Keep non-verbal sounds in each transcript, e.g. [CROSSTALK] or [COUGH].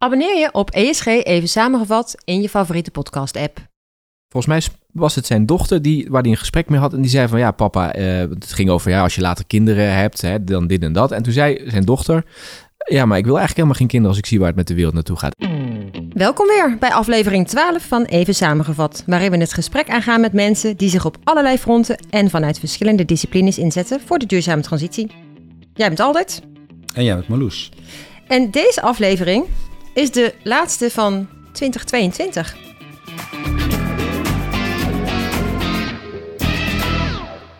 Abonneer je op ESG even samengevat in je favoriete podcast-app. Volgens mij was het zijn dochter die, waar hij een gesprek mee had. En die zei van ja, papa, eh, het ging over ja, als je later kinderen hebt, hè, dan dit en dat. En toen zei zijn dochter, ja, maar ik wil eigenlijk helemaal geen kinderen als ik zie waar het met de wereld naartoe gaat. Welkom weer bij aflevering 12 van Even Samengevat, waarin we het gesprek aangaan met mensen die zich op allerlei fronten en vanuit verschillende disciplines inzetten voor de duurzame transitie. Jij bent altijd. En jij bent Marloes. En deze aflevering is de laatste van 2022.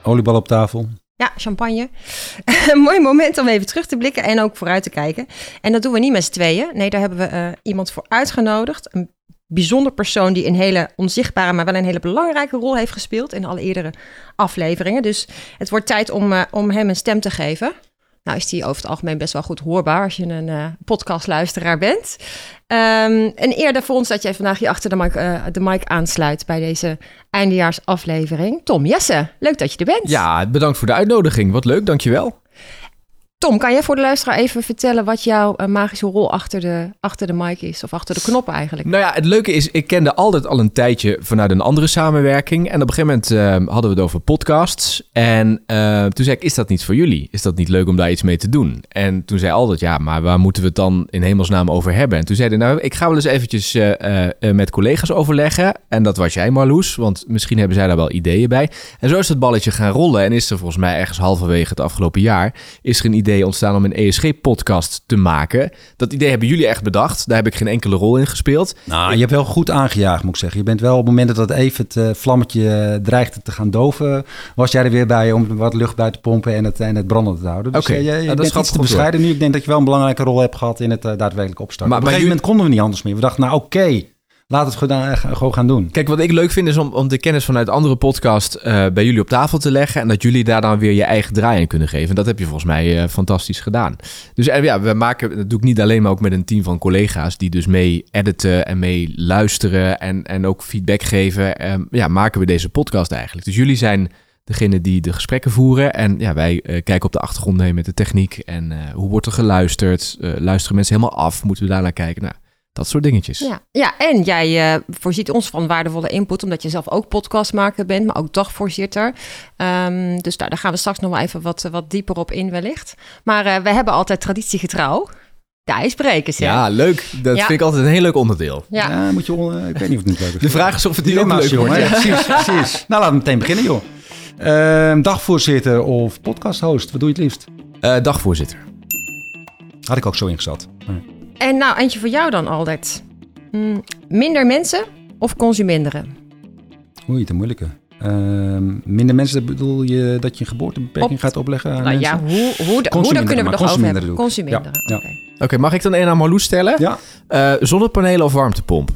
Oliebal op tafel. Ja, champagne. [LAUGHS] Een mooi moment om even terug te blikken en ook vooruit te kijken. En dat doen we niet met z'n tweeën. Nee, daar hebben we eh, iemand voor uitgenodigd. Een bijzonder persoon die een hele onzichtbare, maar wel een hele belangrijke rol heeft gespeeld in alle eerdere afleveringen. Dus het wordt tijd om, uh, om hem een stem te geven. Nou is die over het algemeen best wel goed hoorbaar als je een uh, podcastluisteraar bent. Um, en eerder voor ons dat jij vandaag hier achter de mic, uh, de mic aansluit bij deze eindejaarsaflevering. Tom Jesse, leuk dat je er bent. Ja, bedankt voor de uitnodiging. Wat leuk, dankjewel. Tom, kan jij voor de luisteraar even vertellen wat jouw uh, magische rol achter de, achter de mic is? Of achter de knop eigenlijk? Nou ja, het leuke is, ik kende altijd al een tijdje vanuit een andere samenwerking. En op een gegeven moment uh, hadden we het over podcasts. En uh, toen zei ik, is dat niet voor jullie? Is dat niet leuk om daar iets mee te doen? En toen zei altijd, ja, maar waar moeten we het dan in hemelsnaam over hebben? En toen zeiden nou, ik ga wel eens eventjes met collega's overleggen. En dat was jij, Marloes, want misschien hebben zij daar wel ideeën bij. En zo is het balletje gaan rollen. En is er volgens mij ergens halverwege het afgelopen jaar, is er een idee idee ontstaan om een ESG-podcast te maken. Dat idee hebben jullie echt bedacht. Daar heb ik geen enkele rol in gespeeld. Nou, je hebt wel goed aangejaagd, moet ik zeggen. Je bent wel op het moment dat even het uh, vlammetje dreigt te gaan doven, was jij er weer bij om wat lucht bij te pompen en het, en het branden te houden. Dus Oké, okay. je, je nou, bent iets te bescheiden nu. Ik denk dat je wel een belangrijke rol hebt gehad in het uh, daadwerkelijk opstarten. Maar, op een gegeven moment konden we niet anders meer. We dachten, nou oké, okay, Laat het gewoon, gaan doen. Kijk, wat ik leuk vind is om, om de kennis vanuit andere podcast uh, bij jullie op tafel te leggen. En dat jullie daar dan weer je eigen draai in kunnen geven. En dat heb je volgens mij uh, fantastisch gedaan. Dus uh, ja, we maken, dat doe ik niet alleen, maar ook met een team van collega's die dus mee editen en mee luisteren en, en ook feedback geven. Um, ja, maken we deze podcast eigenlijk. Dus jullie zijn degene die de gesprekken voeren. En ja, wij kijken op de achtergrond heen met de techniek. En hoe wordt er geluisterd? luisteren mensen helemaal af? Moeten we daar naar kijken? Nou, dat soort dingetjes. Ja, ja en jij uh, voorziet ons van waardevolle input, omdat je zelf ook podcastmaker bent, maar ook dagvoorzitter. Um, dus daar, daar, gaan we straks nog wel even wat, wat dieper op in wellicht. Maar uh, we hebben altijd traditiegetrouw. De ijsbrekers, hè? Ja, leuk. Dat ja. vind ik altijd een heel leuk onderdeel. Ja, ja moet je... Uh, ik weet niet of het niet leuk is. De vraag is of het niet ook leuk jongen. Ja, precies, precies. [LAUGHS] Nou, laten we meteen beginnen, joh. Uh, dagvoorzitter of podcasthost, wat doe je het liefst? Uh, dagvoorzitter. Had ik ook zo ingezet. En nou, eentje voor jou dan, Aldert. Mm, minder mensen of consuminderen? Oei, te moeilijke. Uh, minder mensen, bedoel je dat je een geboortebeperking Op, gaat opleggen aan Nou ja, hoe, hoe, de, hoe dan kunnen we nog over hebben? Consuminderen, ja, oké. Okay. Oké, okay, mag ik dan een aan Marloes stellen? Ja. Uh, zonnepanelen of warmtepomp?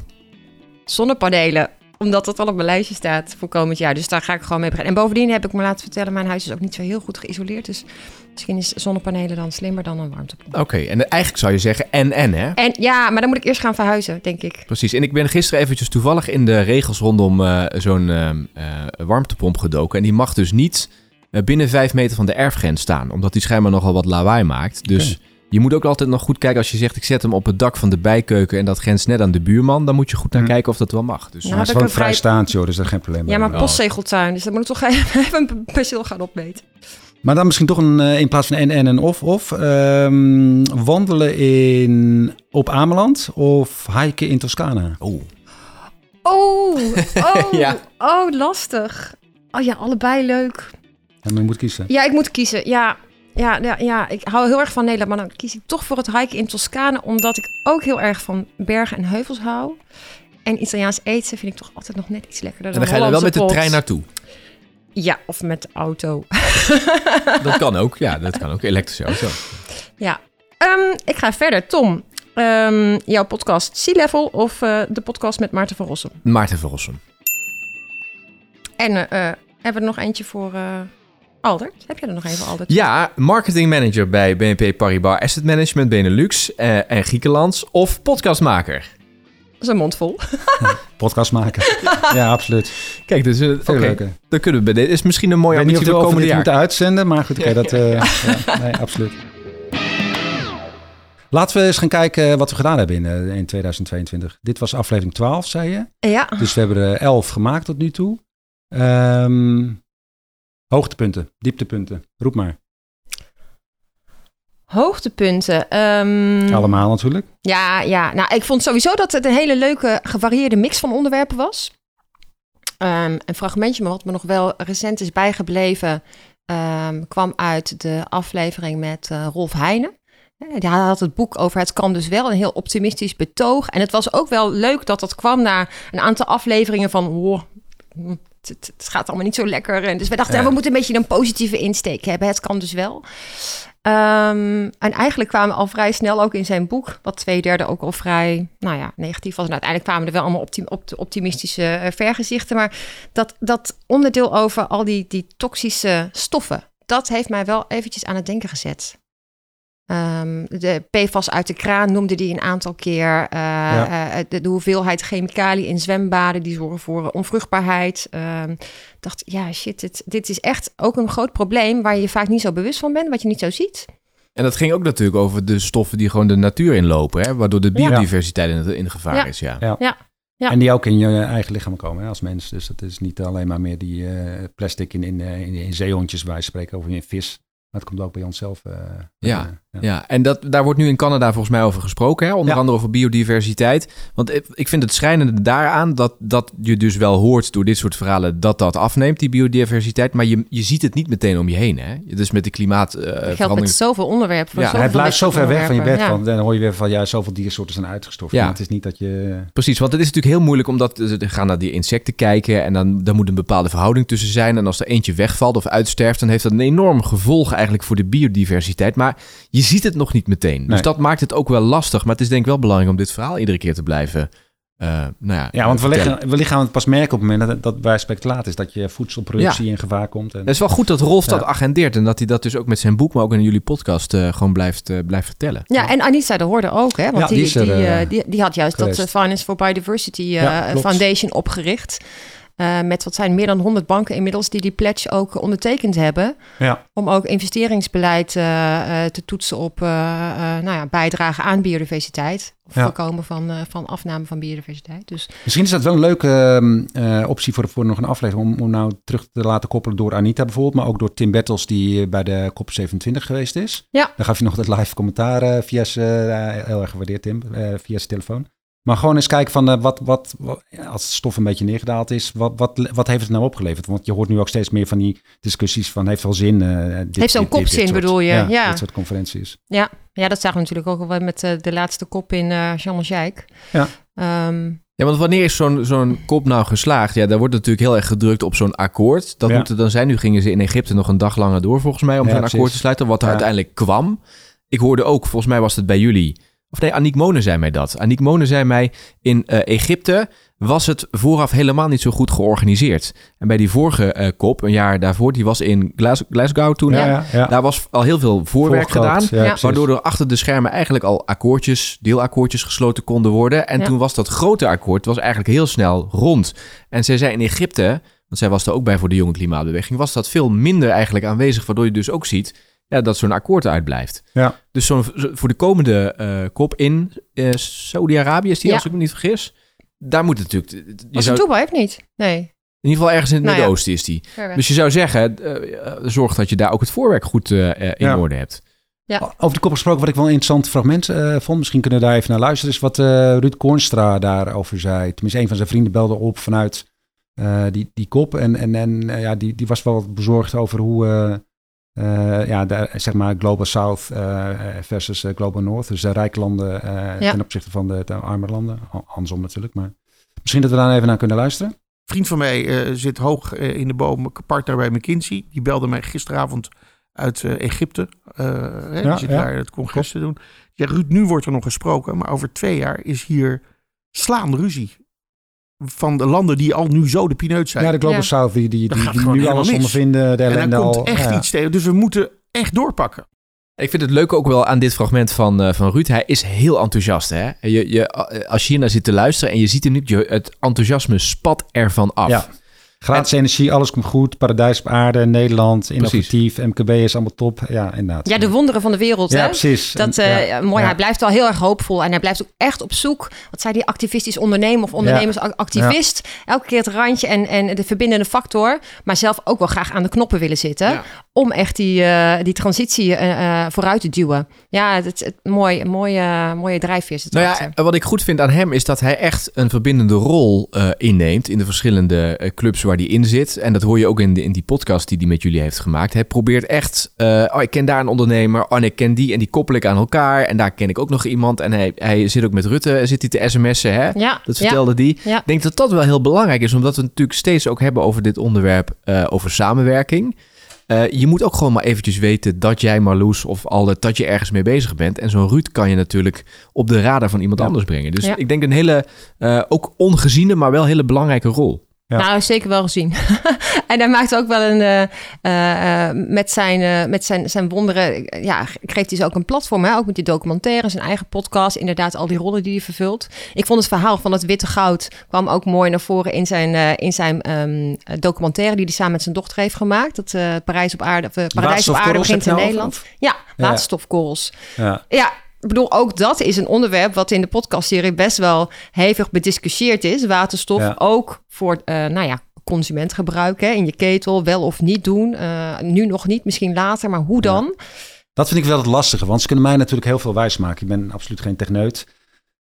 Zonnepanelen, omdat dat al op mijn lijstje staat voor komend jaar. Dus daar ga ik gewoon mee beginnen. En bovendien heb ik me laten vertellen, mijn huis is ook niet zo heel goed geïsoleerd. Dus misschien is zonnepanelen dan slimmer dan een warmtepomp. Oké, okay, en eigenlijk zou je zeggen en en hè? En ja, maar dan moet ik eerst gaan verhuizen, denk ik. Precies, en ik ben gisteren eventjes toevallig in de regels rondom uh, zo'n uh, uh, warmtepomp gedoken. En die mag dus niet binnen vijf meter van de erfgrens staan, omdat die schijnbaar nogal wat lawaai maakt. Dus... Okay. Je moet ook altijd nog goed kijken als je zegt... ik zet hem op het dak van de bijkeuken... en dat grenst net aan de buurman... dan moet je goed naar kijken of dat wel mag. Dus nou, het is gewoon vrijstaand, joh. Dus dat is geen probleem. Ja, maar postzegeltuin. Dus dan moet ik toch [LAUGHS] even een perceel gaan opmeten. Maar dan misschien toch een, in plaats van en en en of of. Um, wandelen in, op Ameland of hiken in Toscana? Oh. Oh, [LAUGHS] oh, ja. oh, lastig. Oh ja, allebei leuk. En je moet kiezen. Ja, ik moet kiezen. Ja, ja, ja, ja, ik hou heel erg van Nederland, maar dan kies ik toch voor het hiken in Toscane, omdat ik ook heel erg van bergen en heuvels hou. En Italiaans eten vind ik toch altijd nog net iets lekkerder. En dan ga je er wel met de trein naartoe? Ja, of met de auto. [LAUGHS] dat kan ook, ja, dat kan ook. Elektrische auto. Ja, um, ik ga verder. Tom, um, jouw podcast Sea Level of uh, de podcast met Maarten van Rossum? Maarten van Rossum. En uh, hebben we er nog eentje voor... Aldert, heb je er nog even, Aldert? Ja, marketing manager bij BNP Paribas Asset Management Benelux en Griekenlands of podcastmaker? Een mond vol. Podcast maken. [LAUGHS] ja, absoluut. Kijk, dus uh, Veel okay. leuker. Dan kunnen we bij dit. is misschien een mooie ambitie voor komende jaar. moeten uitzenden, maar goed, oké, okay, dat... Uh, ja, nee, absoluut. Laten we eens gaan kijken wat we gedaan hebben in, eh, in 2022. Dit was aflevering 12, zei je. Ja, Dus we hebben er 11 gemaakt tot nu toe. Ehm, hoogtepunten, dieptepunten, roep maar. Hoogtepunten. Ehm, Allemaal natuurlijk. Ja, ja, nou, ik vond sowieso dat het een hele leuke, gevarieerde mix van onderwerpen was. Ehm, een fragmentje, maar wat me nog wel recent is bijgebleven, ehm, kwam uit de aflevering met eh, Rolf Heijnen. Eh, Die had het boek over Het kan dus wel, een heel optimistisch betoog. En het was ook wel leuk dat dat kwam na een aantal afleveringen van... Oh, hm, het, gaat allemaal niet zo lekker. En dus we dachten, ja, we moeten een beetje een positieve insteek hebben. Het kan dus wel. Ehm, en eigenlijk kwamen al vrij snel ook in zijn boek, wat twee derde ook al vrij, nou ja, negatief was. En uiteindelijk kwamen er wel allemaal optim- op- optimistische eh, vergezichten. Maar dat, dat onderdeel over al die, die toxische stoffen, dat heeft mij wel eventjes aan het denken gezet. Ehm, de PFAS uit de kraan noemde die een aantal keer. Eh, Ja. eh, de, de hoeveelheid chemicaliën in zwembaden die zorgen voor onvruchtbaarheid. Ehm, dacht, ja, shit, dit, dit is echt ook een groot probleem waar je je vaak niet zo bewust van bent, wat je niet zo ziet. En dat ging ook natuurlijk over de stoffen die gewoon de natuur inlopen, hè? waardoor de Ja. biodiversiteit in, gevaar Ja. is. Ja. Ja. Ja. Ja. En die ook in je eigen lichaam komen hè, als mens. Dus dat is niet alleen maar meer die eh, plastic in, in, eh, in, in zeehondjes waar je spreken over in vis. Maar het komt ook bij onszelf. eh, Ja, eh, Ja, en dat, daar wordt nu in Canada volgens mij over gesproken. Hè? Onder Ja. andere over biodiversiteit. Want ik- ik vind het schrijnende daaraan dat, dat je dus wel hoort door dit soort verhalen dat dat afneemt, die biodiversiteit. Maar je, je ziet het niet meteen om je heen. Hè? Dus met de Dat geldt met klimaatverandering. zoveel onderwerpen. voor Ja, zoveel Hij blijft zo ver weg van je bed. Want dan hoor je weer van ja, zoveel diersoorten zijn uitgestorven. Ja. Maar het is niet dat je. Precies, want het is natuurlijk heel moeilijk omdat ze gaan naar die insecten kijken en dan, dan moet een bepaalde verhouding tussen zijn. En als er eentje wegvalt of uitsterft, dan heeft dat een enorm gevolg eigenlijk voor de biodiversiteit. Maar je ziet het nog niet meteen. Dus dat maakt het ook wel lastig. Maar het is denk ik wel belangrijk om dit verhaal iedere keer te blijven. eh, nou ja, Ja, want wellicht, wellicht gaan we het pas merken op het moment dat, dat bij speculaat is. Dat je voedselproductie in gevaar komt. En, Het is wel goed dat Rolf dat Ja. agendeert en dat hij dat dus ook met zijn boek, maar ook in jullie podcast eh, gewoon blijft, eh, blijft vertellen. Ja, en Anita de Hoorde ook, hè? Want Ja, die, die is er, die, die, die had juist dat geweest. eh, Finance for Biodiversity eh. Foundation opgericht. Eh, met wat zijn meer dan 100 banken inmiddels die die pledge ook ondertekend hebben. ja. Om ook investeringsbeleid eh, eh, te toetsen op nou ja, bijdrage aan biodiversiteit. Of Ja. voorkomen van, van afname van biodiversiteit. Dus Misschien is dat wel een leuke ehm, eh, optie voor, voor nog een aflevering. Om, om nou terug te laten koppelen door Anita bijvoorbeeld. Maar ook door Tim Bettels die bij de COP27 geweest is. Ja. Dan gaf je nog het live commentaar via zijn... heel erg gewaardeerd Tim. via zijn telefoon. Maar gewoon eens kijken van eh, wat, wat, als het stof een beetje neergedaald is, wat, wat, wat heeft het nou opgeleverd? Want je hoort nu ook steeds meer van die discussies van heeft wel zin. eh, dit, Heeft zo'n dit- dit- dit kopzin, soort- bedoel je? Ja, Ja. dit soort conferenties. ja, ja, dat zagen we natuurlijk ook al wel met eh, de laatste kop in uh, Jean Ja. Ehm, Ja, want wanneer is zo'n zo'n kop nou geslaagd? Ja, daar wordt natuurlijk heel erg gedrukt op zo'n akkoord. Dat Ja. moet het dan zijn. Nu gingen ze in Egypte nog een dag langer door, volgens mij, om Ja, zo'n akkoord te sluiten. Wat er Ja. uiteindelijk kwam. Ik hoorde ook, volgens mij was het bij jullie. Of nee, Aniek Monen zei mij dat. Aniek Monen zei mij, in eh, Egypte was het vooraf helemaal niet zo goed georganiseerd. En bij die vorige eh, kop, een jaar daarvoor, die was in Glas- Glasgow toen. Ja, ja, ja. Daar was al heel veel voorwerk gedaan. Waardoor er achter de schermen eigenlijk al akkoordjes, deelakkoordjes gesloten konden worden. En Ja. toen was dat grote akkoord was eigenlijk heel snel rond. En zij zei in Egypte, want zij was er ook bij voor de jonge klimaatbeweging, was dat veel minder eigenlijk aanwezig. Waardoor je dus ook ziet ja, dat zo'n akkoord uitblijft. Ja. Dus zo'n, zo- voor de komende eh, kop in eh, Saudi-Arabië is die, Ja. als ik me niet vergis. Daar moet het natuurlijk... Je was zou, het Dubai of niet? Nee, in ieder geval ergens in het Nou ja. Midden-Oosten is die. Dus je zou zeggen, eh, zorg dat je daar ook het voorwerk goed in Ja. orde hebt. Over de kop gesproken, wat ik wel een interessant fragment eh, vond. Misschien kunnen we daar even naar luisteren. Is wat eh, Ruud Koornstra daarover zei. Tenminste, een van zijn vrienden belde op vanuit eh, die, die kop. En, en, en ja, die, die was wel bezorgd over hoe, eh, ja, de, zeg maar, Global South eh, versus eh, Global North. Dus de rijke landen eh, Ja. ten opzichte van de, de arme landen. An- Andersom natuurlijk. Maar misschien dat we daar even naar kunnen luisteren. vriend van mij eh, zit hoog in de boom, partner bij McKinsey. Die belde mij gisteravond uit eh, Egypte. Eh, hè, Ja, die zit ja. daar het congres te doen. Ja, Ruud, nu wordt er nog gesproken, maar over twee jaar is hier slaande ruzie. Van de landen die al nu zo de pineut zijn. Ja, de Global Ja. South die, die, die, nu alles mis. ondervinden. De en daar komt al. echt ja. iets tegen. Dus we moeten echt doorpakken. Ik vind het leuk ook wel aan dit fragment van, eh, van Ruud. Hij is heel enthousiast. Hè? Je, je, als je hier naar zit te luisteren en je ziet hem niet, je, het enthousiasme spat ervan af. Ja. Gratis energie, alles komt goed. Paradijs op aarde, Nederland, innovatief. MKB is allemaal top. Ja, inderdaad. Ja, de wonderen van de wereld. Ja, hè? precies. Dat, En- eh, ja, mooi, ja. hij blijft wel heel erg hoopvol. En hij blijft ook echt op zoek. Wat zei die activistisch ondernemer of ondernemersactivist? Elke keer het randje en, en de verbindende factor. Maar zelf ook wel graag aan de knoppen willen zitten. Om echt die, eh, die transitie eh, eh, vooruit te duwen. Ja, het, het, mooi, mooie, mooie drijfveer zit Nou erachter. ja, wat ik goed vind aan hem is dat hij echt een verbindende rol inneemt in de verschillende clubs waar hij in zit. En dat hoor je ook in, de, in die podcast die hij met jullie heeft gemaakt. Hij probeert echt, oh ik ken daar een ondernemer, oh en ik ken die en die koppel ik aan elkaar. En daar ken ik ook nog iemand. En hij, hij zit ook met Rutte, zit hij te sms'en hè. ja, Dat ja, vertelde die. Ja. Ik denk dat dat wel heel belangrijk is, omdat we het natuurlijk steeds ook hebben over dit onderwerp, over samenwerking. Eh, je moet ook gewoon maar eventjes weten dat jij, Marloes of Alde, dat je ergens mee bezig bent. En zo'n Ruud kan je natuurlijk op de radar van iemand Ja. anders brengen. Dus Ja. ik denk een hele, eh, ook ongeziene, maar wel hele belangrijke rol. Ja. Nou, zeker wel gezien. [LAUGHS] en hij maakt ook wel een. eh, eh, eh, met zijn, met zijn, zijn wonderen. Ja, geeft hij ze ook een platform. Hè? Ook met die documentaire, zijn eigen podcast. Inderdaad, al die rollen die hij vervult. Ik vond het verhaal van het witte goud. kwam ook mooi naar voren in zijn, in zijn ehm, documentaire. die hij samen met zijn dochter heeft gemaakt. Dat Parijs op aarde. Paradijs op aarde begint in nou Nederland. Ja. waterstofkorrels. Ja. Ja, ik bedoel, ook dat is een onderwerp wat in de podcastserie best wel hevig bediscussieerd is. Waterstof Ja. ook voor, eh, nou ja, consumentgebruik hè, in je ketel, wel of niet doen. Eh, nu nog niet, misschien later, maar hoe dan? Dat vind ik wel het lastige, want ze kunnen mij natuurlijk heel veel wijsmaken. Ik ben absoluut geen techneut.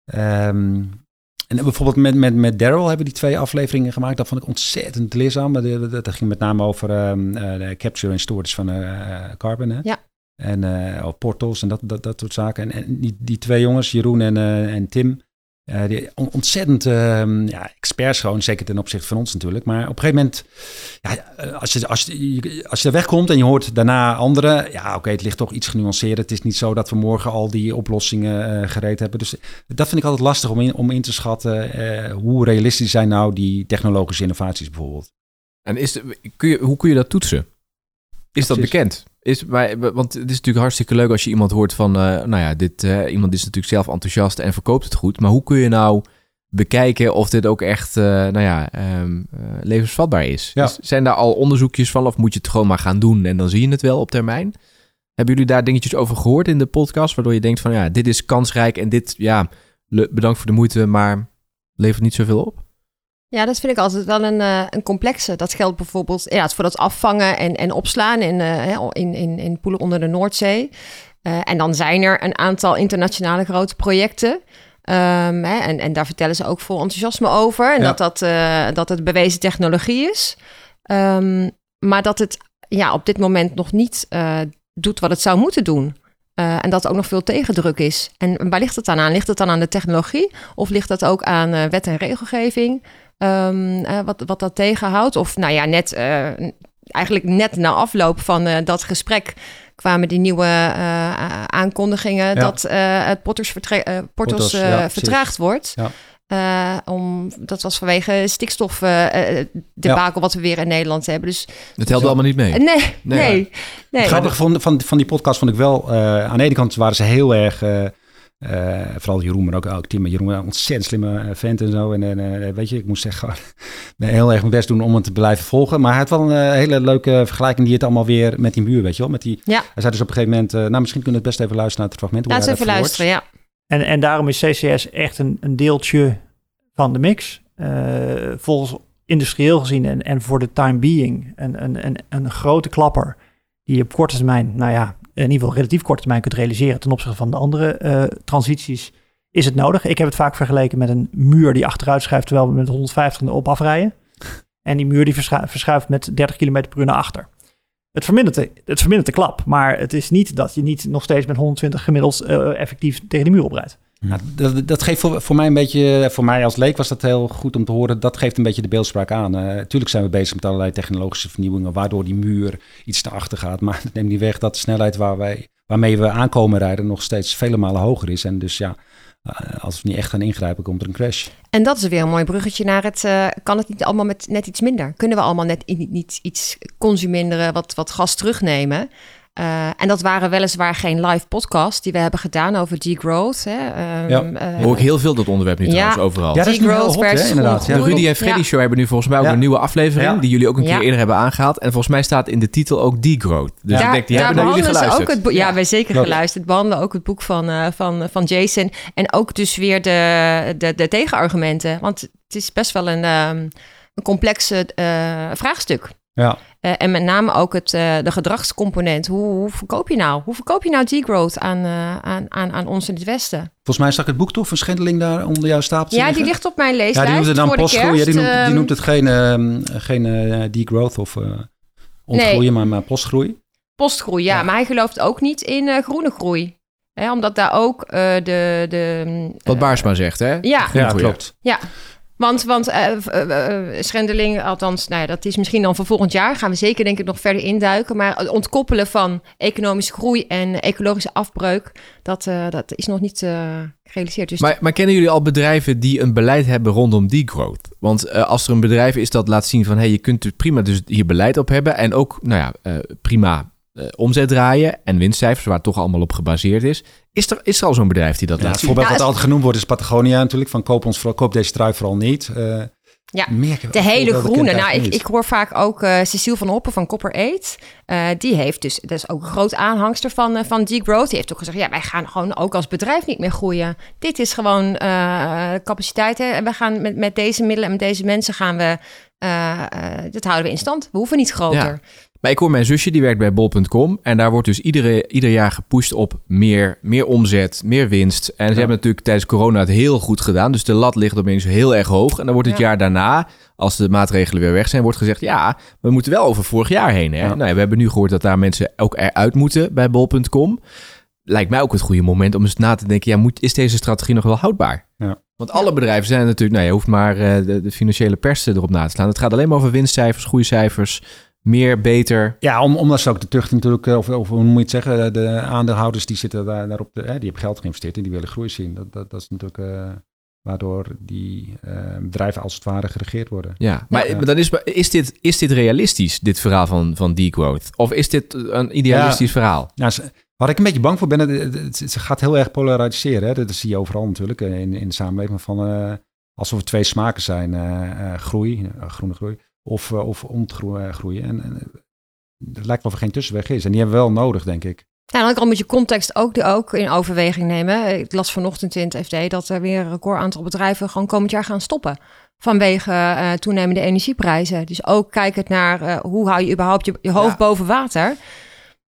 Ehm, en bijvoorbeeld met, met, met Daryl hebben die twee afleveringen gemaakt. Dat vond ik ontzettend leerzaam. De- Dat ging met name over ehm, eh, de capture en storage van eh, carbon. Hè? Ja. En oh, portals en dat, dat, dat soort zaken. En, en die, die twee jongens, Jeroen en, eh, en Tim, eh, die ontzettend ehm, ja, experts gewoon, zeker ten opzichte van ons natuurlijk. Maar op een gegeven moment, ja, als, je, als, je, als je er wegkomt en je hoort daarna anderen, ja oké, het ligt toch iets genuanceerder. Het is niet zo dat we morgen al die oplossingen gereed hebben. Dus dat vind ik altijd lastig om in, om in te schatten. hoe realistisch zijn nou die technologische innovaties bijvoorbeeld? En is kun je, hoe kun je dat toetsen? Is dat bekend? Is, wij- want het is natuurlijk hartstikke leuk als je iemand hoort van, eh, nou ja, dit, eh, iemand is natuurlijk zelf enthousiast en verkoopt het goed. Maar hoe kun je nou bekijken of dit ook echt, eh, nou ja, ehm, eh, levensvatbaar is? Ja. Is- Zijn daar al onderzoekjes van of moet je het gewoon maar gaan doen en dan zie je het wel op termijn? Hebben jullie daar dingetjes over gehoord in de podcast, waardoor je denkt van, ja, dit is kansrijk en dit, ja, bedankt voor de moeite, maar levert niet zoveel op? Ja, dat vind ik altijd wel een, eh, een complexe. Dat geldt bijvoorbeeld ja, voor dat afvangen en, en opslaan in, eh, in, in, in poelen onder de Noordzee. Eh, en dan zijn er een aantal internationale grote projecten. Ehm, hè, en, en daar vertellen ze ook vol enthousiasme over. En Ja. dat, dat, dat het bewezen technologie is. Ehm, maar dat het ja, op dit moment nog niet doet wat het zou moeten doen. Eh, en dat er ook nog veel tegendruk is. En waar ligt het dan aan? Ligt het dan aan de technologie? Of ligt dat ook aan eh, wet en regelgeving? Ehm, eh, wat, wat dat tegenhoudt? Of nou ja, net, eigenlijk net na afloop van dat gesprek kwamen die nieuwe aankondigingen Ja. dat het Portos, Portos, Portos, ja, precies. vertraagd wordt. Ja. Eh, om, dat was vanwege stikstof eh eh, debakel wat we weer in Nederland hebben. Dus Het helpt Zo. allemaal niet mee. nee, nee, nee. Het grappige van, van, van die podcast vond ik wel, eh, aan de ene kant waren ze heel erg, vooral Jeroen, maar ook, ook Tim, maar Jeroen, een ontzettend slimme vent en zo. En, en eh, weet je, ik moest echt gewoon [LAUGHS] heel erg mijn best doen om het te blijven volgen. Maar hij had wel een hele leuke vergelijking die het allemaal weer met die muur, weet je wel. Met die, Ja. Hij zei dus op een gegeven moment, eh, nou misschien kunnen we het best even luisteren naar het fragment. Laten we hij even luisteren, ja. En, en daarom is CCS echt een, een deeltje van de mix. Eh, volgens industrieel gezien en, en voor de time being een, een, een, een grote klapper die je op korte termijn, nou ja, in ieder geval relatief korte termijn kunt realiseren ten opzichte van de andere eh, transities, is het nodig. Ik heb het vaak vergeleken met een muur die achteruit schuift terwijl we met 150 op afrijden. En die muur die verschu- verschuift met 30 km per uur naar achter. Het vermindert, de, het vermindert de klap, maar het is niet dat je niet nog steeds met 120 gemiddeld eh, effectief tegen de muur oprijdt. Ja, dat, dat geeft voor, mij een beetje, voor mij als leek was dat heel goed om te horen. Dat geeft een beetje de beeldspraak aan. Eh tuurlijk zijn we bezig met allerlei technologische vernieuwingen, waardoor die muur iets naar achter gaat. Maar [LAUGHS] het neemt niet weg dat de snelheid waar wij, waarmee we aankomen rijden nog steeds vele malen hoger is. En dus ja, als we niet echt gaan ingrijpen, komt er een crash. En dat is weer een mooi bruggetje naar het... eh, kan het niet allemaal met net iets minder? Kunnen we allemaal net niet iets consuminderen, wat, wat gas terugnemen? Eh, en dat waren weliswaar geen live podcasts die we hebben gedaan over degrowth. Hè. Ehm, Ja. eh, Hoor ik heel veel dat onderwerp nu Ja. trouwens overal. Ja, dat is nu Degrowth hè, versus inderdaad. Ja. De. Rudy en Freddy Ja. Show hebben nu volgens mij ook Ja. een nieuwe aflevering... Ja. die jullie ook een Ja. keer eerder hebben aangehaald. En volgens mij staat in de titel ook degrowth. Dus Ja. ik denk, die daar hebben jullie geluisterd. ook het boek. Ja, Ja. wij zeker geluisterd. Behandelen ook het boek van, eh, van, van Jason. En ook dus weer de, de, de tegenargumenten. Want het is best wel een, ehm, een complex eh, vraagstuk. Ja. Eh, en met name ook het, eh, de gedragscomponent. Hoe, hoe verkoop je nou? Hoe verkoop je nou degrowth aan, eh, aan, aan, aan ons in het Westen? Volgens mij zag ik het boek toch van Schendeling daar onder jouw stapel Ja, die ligt op mijn Ja, leeslijst die noemt het dan postgroei. Ja, die, noemt, die Ehm, noemt het geen, ehm, geen degrowth of eh ontgroeien, maar, maar postgroei. postgroei, ja. Ja. Maar hij gelooft ook niet in eh, groene groei. Hè, omdat daar ook eh, de... de mm, Wat Baarsma zegt, hè? Ja, groei. klopt. Want, want eh, Schendeling, althans, nou ja, dat is misschien dan voor volgend jaar. Gaan we zeker denk ik nog verder induiken. Maar ontkoppelen van economische groei en ecologische afbreuk, dat, dat is nog niet gerealiseerd. Dus Maar, maar kennen jullie al bedrijven die een beleid hebben rondom degrowth? Want eh, als er een bedrijf is dat laat zien van... hey, je kunt prima dus hier beleid op hebben... en ook nou ja, prima omzet draaien en winstcijfers... waar het toch allemaal op gebaseerd is. Is er, is er al zo'n bedrijf die dat Ja, laat het voorbeeld Ja, wat altijd genoemd wordt is Patagonia natuurlijk. Van koop, ons vooral, koop deze trui vooral niet. Eh, Ja, meer de hele groene. Nou, ik, ik hoor vaak ook eh Cecile van Hoppen van Copper 8. Eh, die heeft dus, dat is ook een groot aanhangster van, eh, van degrowth. Die heeft ook gezegd, ja, wij gaan gewoon ook als bedrijf niet meer groeien. Dit is gewoon eh capaciteit. Hè? En we gaan met, met deze middelen en met deze mensen gaan we, eh, eh, dat houden we in stand. We hoeven niet groter. Ja. Maar ik hoor mijn zusje, die werkt bij bol.com. En daar wordt dus iedere, ieder jaar gepusht op meer, meer omzet, meer winst. En ze hebben natuurlijk tijdens corona het heel goed gedaan. Dus de lat ligt opeens heel erg hoog. En dan wordt het Ja. jaar daarna, als de maatregelen weer weg zijn, wordt gezegd... ja, we moeten wel over vorig jaar heen. Hè? Ja. Nou, we hebben nu gehoord dat daar mensen ook eruit moeten bij bol.com. Lijkt mij ook het goede moment om eens na te denken... ja, moet, is deze strategie nog wel houdbaar? Ja. Want alle bedrijven zijn natuurlijk... nou, je hoeft maar eh, de, de financiële pers erop na te slaan. Het gaat alleen maar over winstcijfers, groeicijfers... meer, beter... Ja, om, omdat ze ook de tucht natuurlijk, eh, of, of hoe moet je het zeggen, de aandeelhouders die zitten daar, daarop, de, hè, die hebben geld geïnvesteerd en die willen groei zien. Dat, dat, dat is natuurlijk eh, waardoor die eh, bedrijven als het ware geregeerd worden. Ja, maar, Ja. maar dan is, is, dit, is dit realistisch, dit verhaal van, van degrowth? Of is dit een idealistisch verhaal? Nou, waar ik een beetje bang voor ben, het, het, het gaat heel erg polariseren. Hè? Dat zie je overal natuurlijk in, in de samenleving. Van, eh, alsof er twee smaken zijn, groei, groene groei, of, uh, of ontgroeien. En, en het lijkt wel of er geen tussenweg is. En die hebben we wel nodig, denk ik. Ja, dan kan moet je context ook, ook in overweging nemen. Ik las vanochtend in het FD dat er weer een record aantal bedrijven gewoon komend jaar gaan stoppen. Vanwege uh, toenemende energieprijzen. Dus ook kijkend naar uh, hoe hou je überhaupt je, je hoofd ja. boven water.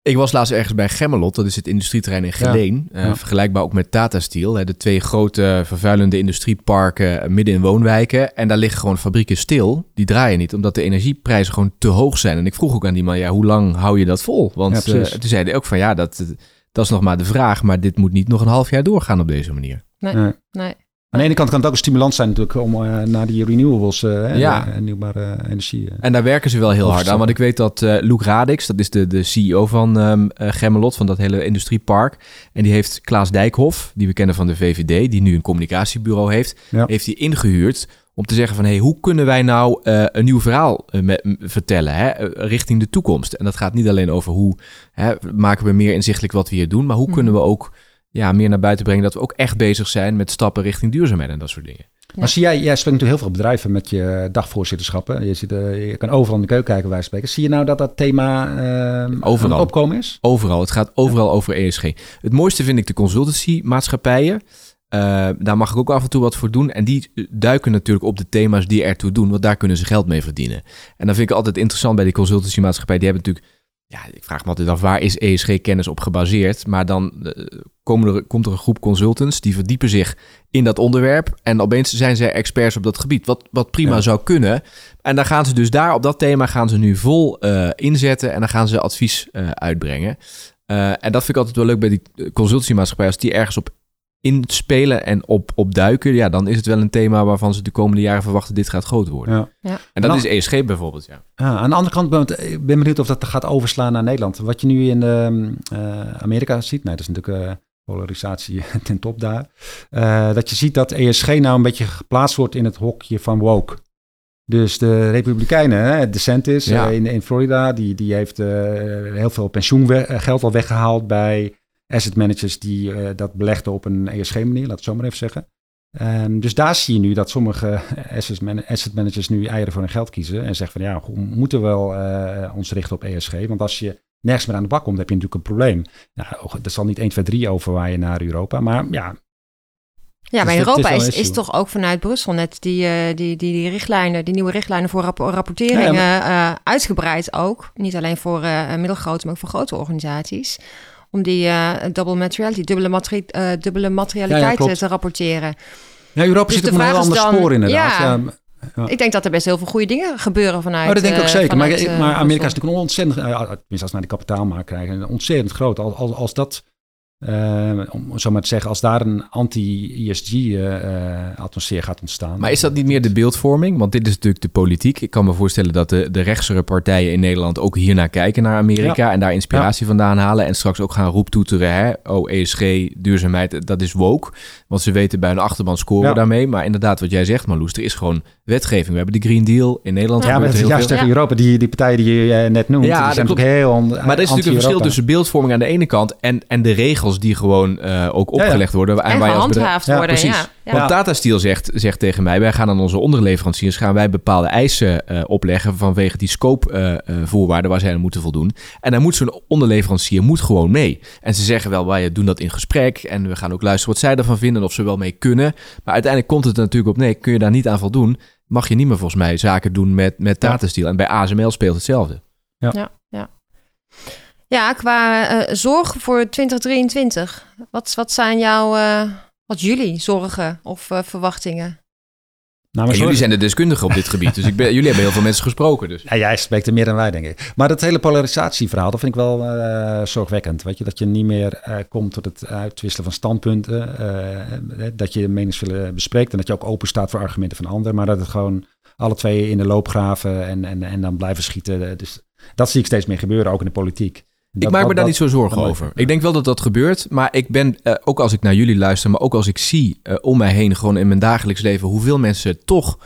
Ik was laatst ergens bij Gemmelot, dat is het industrieterrein in Geleen. Ja. Uh, ja. Vergelijkbaar ook met Tata Steel. Hè, de twee grote vervuilende industrieparken midden in woonwijken. En daar liggen gewoon fabrieken stil. Die draaien niet, omdat de energieprijzen gewoon te hoog zijn. En ik vroeg ook aan die man, ja, hoe lang hou je dat vol? Want ja, uh, toen zei hij ook van, ja, dat, dat is nog maar de vraag. Maar dit moet niet nog een half jaar doorgaan op deze manier. Nee, nee. nee. Aan de ene kant kan het ook een stimulans zijn natuurlijk om uh, naar die renewables, uh, ja. hernieuwbare energie. Uh, en daar werken ze wel heel hard aan. Want ik weet dat uh, Luc Radix, dat is de, de CEO van um, Gemmelot, van dat hele industriepark. En die heeft Klaas Dijkhoff, die we kennen van de VVD, die nu een communicatiebureau heeft, ja. heeft hij ingehuurd om te zeggen van, hey, hoe kunnen wij nou een nieuw verhaal met, vertellen hè, richting de toekomst? En dat gaat niet alleen over hoe hè, maken we meer inzichtelijk wat we hier doen, maar hoe mm. kunnen we ook ja, meer naar buiten brengen dat we ook echt bezig zijn met stappen richting duurzaamheid en dat soort dingen. Ja. Maar zie jij, jij spreekt natuurlijk heel veel bedrijven met je dagvoorzitterschappen. Je, zit, uh, je kan overal in de keuken kijken, wij spreken. Zie je nou dat dat thema uh, overal. opkomen is? Overal. Het gaat overal ja. over ESG. Het mooiste vind ik de consultancy-maatschappijen. Uh, daar mag ik ook af en toe wat voor doen. En die duiken natuurlijk op de thema's die ertoe doen, want daar kunnen ze geld mee verdienen. En dan vind ik altijd interessant bij die consultancy-maatschappij. Die hebben natuurlijk ja, ik vraag me altijd af, waar is ESG-kennis op gebaseerd? Maar dan uh, komen er, komt er een groep consultants die verdiepen zich in dat onderwerp. En opeens zijn zij experts op dat gebied, wat, wat prima ja. zou kunnen. En dan gaan ze dus daar op dat thema gaan ze nu vol uh, inzetten en dan gaan ze advies uh, uitbrengen. en dat vind ik altijd wel leuk bij die consultancy-maatschappij. Als die ergens op inspelen en op, op duiken, ja, dan is het wel een thema waarvan ze de komende jaren verwachten dit gaat groot worden. Ja. Ja. En dat en dan, is ESG bijvoorbeeld, ja. ja. Aan de andere kant ben ik ben benieuwd of dat gaat overslaan naar Nederland. Wat je nu in uh, Amerika ziet, nee, dat is natuurlijk uh, polarisatie [LAUGHS] ten top daar. Uh, dat je ziet dat ESG nou een beetje geplaatst wordt in het hokje van woke. Dus de Republikeinen, hè, DeSantis Ja. eh, in, in Florida, die, die heeft eh, heel veel pensioengeld al weggehaald bij asset managers die eh, dat belegden op een ESG-manier, laat het zo maar even zeggen. Ehm, dus daar zie je nu dat sommige [LAUGHS] asset, man- asset managers nu eieren voor hun geld kiezen en zeggen van ja, we moeten wel eh, ons richten op ESG. Want als je nergens meer aan de bak komt, heb je natuurlijk een probleem. Nou, er zal niet 1, 2, 3 overwaaien naar Europa, maar ja, Ja, maar Dus Europa is is, toch ook vanuit Brussel net die, eh, die, die, die richtlijnen, die nieuwe richtlijnen voor rap- rapportering Ja, ja, eh, uitgebreid ook. Niet alleen voor eh, middelgrote, maar ook voor grote organisaties. Om die double materiality, dubbele, materi- dubbele materialiteit te rapporteren. ja Europa Dus zit op een heel ander spoor inderdaad. ja. Ja. Ik denk dat er best heel veel goede dingen gebeuren vanuit. Oh, dat denk ik ook eh, zeker. Maar, vanuit, eh, maar Amerika is natuurlijk een ontzettend, tenminste als we naar die kapitaalmarkt krijgen, ontzettend groot. Als, als, als dat, eh, om zo maar te zeggen, als daar een anti-ESG-atmosfeer gaat ontstaan. Maar is dat niet meer de beeldvorming? Want dit is natuurlijk de politiek. Ik kan me voorstellen dat de, de rechtsere partijen in Nederland ook hiernaar kijken naar Amerika en daar inspiratie vandaan halen en straks ook gaan roeptoeteren. Hè? Oh, ESG, duurzaamheid, dat is woke. Want ze weten bij hun achterban scoren Ja. daarmee. Maar inderdaad, wat jij zegt, Marloes, er is gewoon wetgeving. We hebben de Green Deal in Nederland. ja, maar het is juist tegen Europa. Die, die partijen die je eh, net noemt, Ja, die zijn natuurlijk heel Maar er is natuurlijk een verschil tussen beeldvorming aan de ene kant en, en de regels die gewoon eh, ook opgelegd worden. En bedrijf- gehandhaafd Ja, worden. precies. Want Tata Steel zegt, zegt tegen mij, wij gaan aan onze onderleveranciers gaan wij bepaalde eisen eh, opleggen vanwege die scope eh, eh, voorwaarden waar zij aan moeten voldoen. En dan moet zo'n onderleverancier moet gewoon mee. En ze zeggen wel, wij doen dat in gesprek en we gaan ook luisteren wat zij ervan vinden en of ze wel mee kunnen. Maar uiteindelijk komt het er natuurlijk op, nee, kun je daar niet aan voldoen, mag je niet meer volgens mij zaken doen met, met Tata Steel. En bij ASML speelt hetzelfde. Ja, ja. ja qua eh, zorg voor 2023. Wat, wat zijn jouw, eh, wat jullie zorgen of eh, verwachtingen? Nou, jullie zijn de deskundigen op dit gebied, dus ik ben, [LAUGHS] jullie hebben heel veel mensen gesproken. Dus. Ja, jij spreekt er meer dan wij, denk ik. Maar dat hele polarisatieverhaal, dat vind ik wel eh, zorgwekkend. Weet je, dat je niet meer eh, komt tot het uitwisselen van standpunten. eh, dat je meningsverschillen bespreekt en dat je ook open staat voor argumenten van anderen. Maar dat het gewoon alle twee in de loopgraven en, en, en dan blijven schieten. Dus dat zie ik steeds meer gebeuren, ook in de politiek. Ik maak me dat- daar niet zo zorgen over. Ik denk wel dat dat gebeurt. Maar ik ben, eh, ook als ik naar jullie luister, maar ook als ik zie eh, om mij heen, gewoon in mijn dagelijks leven, hoeveel mensen toch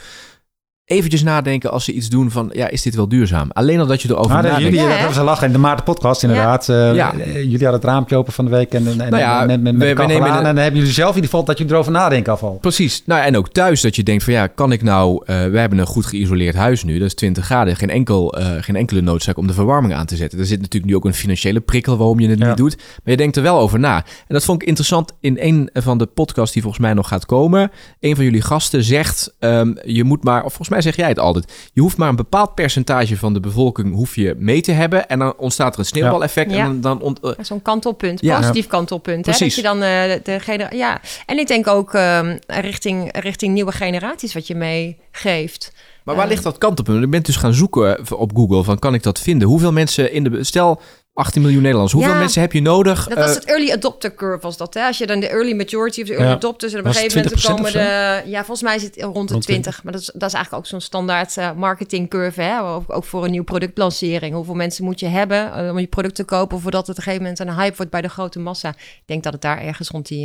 eventjes nadenken als ze iets doen van, ja, is dit wel duurzaam? Alleen al dat je erover Maar dat, nadenkt. jullie, Ja, dat hè? was een lach in de Maarten podcast inderdaad. Eh, Ja. eh, Jullie hadden het raampje open van de week en, en, en, Nou ja, en met, met, we- met de we kachel nemen aan. de- En dan hebben jullie zelf in ieder geval dat je erover nadenken afval. Precies. Nou, ja, en ook thuis dat je denkt van ja, kan ik nou... eh we hebben een goed geïsoleerd huis nu, dat is 20 graden. Geen, enkel, eh, geen enkele noodzaak om de verwarming aan te zetten. Er zit natuurlijk nu ook een financiële prikkel waarom je het Ja. niet doet. Maar je denkt er wel over na. En dat vond ik interessant in een van de podcasts die volgens mij nog gaat komen. Een van jullie gasten zegt, ehm, je moet maar... Of volgens mij zeg jij het altijd. Je hoeft maar een bepaald percentage van de bevolking hoef je mee te hebben. En dan ontstaat er een sneeuwbaleffect. Ja. En dan, dan ont- Zo'n kantelpunt, positief kantelpunt. Hè? Dat je dan eh, degene, ja. En ik denk ook ehm, richting, richting nieuwe generaties wat je meegeeft. Maar waar Eh. ligt dat kantelpunt? Ik ben dus gaan zoeken op Google van kan ik dat vinden? Hoeveel mensen in de stel 18 miljoen Nederlanders. Hoeveel Ja. mensen heb je nodig? Dat was Eh, het early adopter curve was dat. Hè? Als je dan de early majority of de early Ja. adopters... en op een gegeven moment 20% komen de... Ja, volgens mij is het rond de Rond 20. Maar dat is, dat is eigenlijk ook zo'n standaard eh, marketing curve. Hè? Ook, ook voor een nieuw productlancering. Hoeveel mensen moet je hebben eh, om je product te kopen... voordat het op een gegeven moment een hype wordt bij de grote massa. Ik denk dat het daar ergens rond die...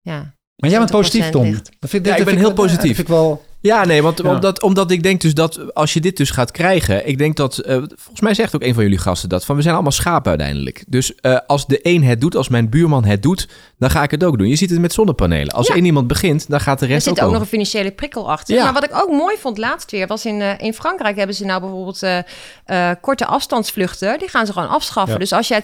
ja, Maar jij bent 20% positief, Tom. Dat vind, Ja, dat ik ben vind heel positief. Dat vind ik wel... Ja, nee, want Ja. Omdat, omdat ik denk dus dat als je dit dus gaat krijgen, ik denk dat, eh, volgens mij zegt ook een van jullie gasten dat, van we zijn allemaal schapen uiteindelijk. Dus eh, als de een het doet, als mijn buurman het doet, dan ga ik het ook doen. Je ziet het met zonnepanelen. Als Ja. één iemand begint, dan gaat de Er rest zit ook ook nog een financiële prikkel achter. Ja. Maar wat ik ook mooi vond laatst weer, was in, eh, in Frankrijk hebben ze nou bijvoorbeeld eh, eh, korte afstandsvluchten. Die gaan ze gewoon afschaffen. Ja. Dus als jij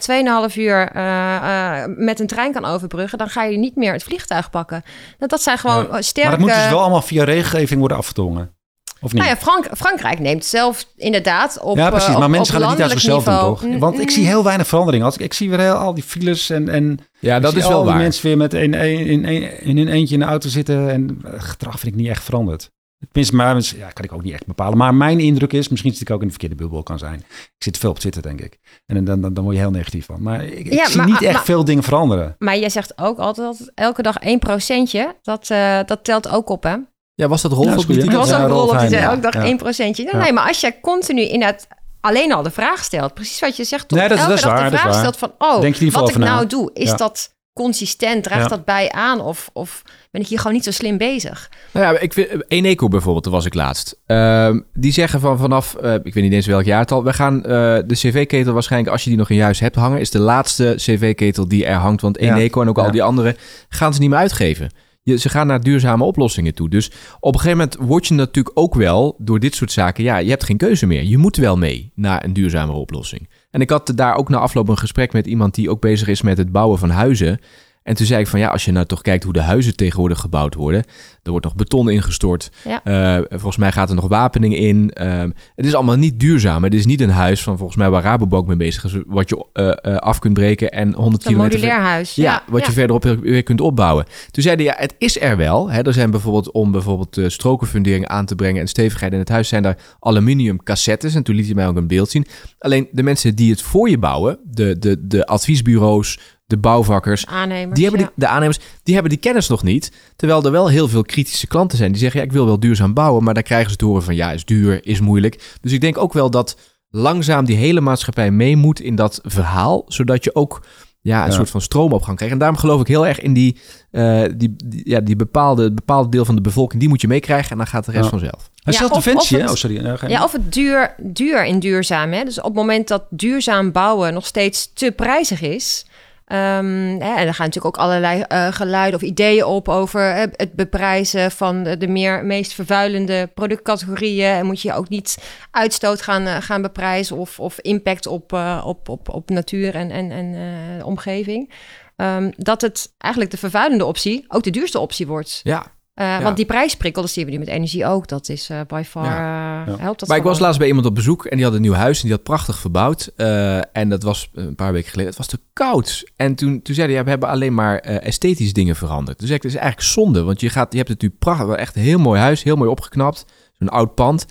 2,5 uur eh, eh, met een trein kan overbruggen, dan ga je niet meer het vliegtuig pakken. Dat, dat zijn gewoon Ja. eh, sterke... Maar dat moet dus wel allemaal via regelgeving worden afgedwongen. Of niet? Nou ja, Frank, Frankrijk neemt zelf inderdaad op ja, precies. eh, op- maar mensen op gaan het niet landelijk zichzelf doen, toch? Want ik zie heel weinig verandering. Als ik, ik zie weer heel, al die files en, en Ja, dat ik is zie wel al die waar. mensen weer met een, een, in, een, in hun eentje in de auto zitten. En eh, gedrag vind ik niet echt veranderd. Tenminste, maar ja, kan ik ook niet echt bepalen. Maar mijn indruk is, misschien dat ik ook in de verkeerde bubbel kan zijn. Ik zit veel op zitten, denk ik. En dan, dan, dan word je heel negatief van. Maar ik, ik Ja, zie maar- niet echt maar- veel dingen veranderen. Maar jij zegt ook altijd dat elke dag 1 procentje, dat, eh, dat telt ook op, hè? Ja, was dat Rolf niet? ja. die was dat ook Ja, een rol op Rolf die zei ook dag ja. 1 procentje. Nee, Ja. nee, maar als jij continu in het alleen al de vraag stelt, precies wat je zegt, toch? Nee, dat elke dat is dag waar, de vraag waar. stelt van, oh, wat ik na. nou doe, is Ja. dat consistent? Draagt Ja. dat bij aan? Of, of ben ik hier gewoon niet zo slim bezig? Nou ja, ik vind Eneco bijvoorbeeld, daar was ik laatst. Ehm, die zeggen van vanaf, eh, ik weet niet eens welk jaartal, we gaan eh, de cv-ketel waarschijnlijk, als je die nog in je huis hebt hangen, is de laatste cv-ketel die er hangt. Want Ja. Eneco en ook al die andere gaan ze niet meer uitgeven. Je, ze gaan naar duurzame oplossingen toe. Dus op een gegeven moment word je natuurlijk ook wel door dit soort zaken, ja, je hebt geen keuze meer. Je moet wel mee naar een duurzamere oplossing. En ik had daar ook na afloop een gesprek met iemand die ook bezig is met het bouwen van huizen. En toen zei ik van ja, als je nou toch kijkt hoe de huizen tegenwoordig gebouwd worden. Er wordt nog beton ingestort. Ja. Eh, volgens mij gaat er nog wapening in. Ehm, het is allemaal niet duurzaam. Het is niet een huis van volgens mij waar Rabobank mee bezig is. Wat je eh, eh, af kunt breken en 100 Een kilometer... modulair huis. Ja, wat je verderop weer- kunt opbouwen. Toen zeiden ja, het is er wel. Hè. Er zijn bijvoorbeeld om bijvoorbeeld de strokenfundering aan te brengen en stevigheid in het huis zijn daar aluminium cassettes. En toen liet hij mij ook een beeld zien. Alleen de mensen die het voor je bouwen, de, de, de adviesbureaus, de bouwvakkers, Aannemers. die hebben ja. de aannemers, die hebben die kennis nog niet. Terwijl er wel heel veel kritische klanten zijn die zeggen: ja, ik wil wel duurzaam bouwen, maar dan krijgen ze te horen van ja, is duur, is moeilijk. Dus ik denk ook wel dat langzaam die hele maatschappij mee moet in dat verhaal, zodat je ook ja, een Ja. soort van stroomopgang krijgt. En daarom geloof ik heel erg in die, eh, die, die- ja, die bepaalde, bepaalde deel van de bevolking, die moet je meekrijgen en dan gaat de rest Ja. vanzelf. Ja, zelfs of- Defensie, of het- Oh, sorry. Ja, of het duur, duur in duurzaam. Hè? Dus op het moment dat duurzaam bouwen nog steeds te prijzig is. Ehm, en er gaan natuurlijk ook allerlei eh, geluiden of ideeën op over het beprijzen van de, meer, meest vervuilende productcategorieën. En moet je ook niet uitstoot gaan, eh, gaan beprijzen of, of impact op, eh, op, op, op natuur en, en, en omgeving. Ehm, dat het eigenlijk de vervuilende optie ook de duurste optie wordt. Ja, Eh, Ja. Want die prijsprikkel, dat zien we nu met energie ook. Dat is eh by far, eh, Ja. helpt dat maar ik was laatst bij iemand op bezoek en die had een nieuw huis en die had prachtig verbouwd. Eh, en dat was een paar weken geleden. Het was te koud. En toen, toen zeiden ja, we hebben alleen maar eh, esthetische dingen veranderd. Dus ik, dat is eigenlijk zonde, want je, gaat, je hebt natuurlijk prachtig, echt een heel mooi huis, heel mooi opgeknapt. Zo'n oud pand.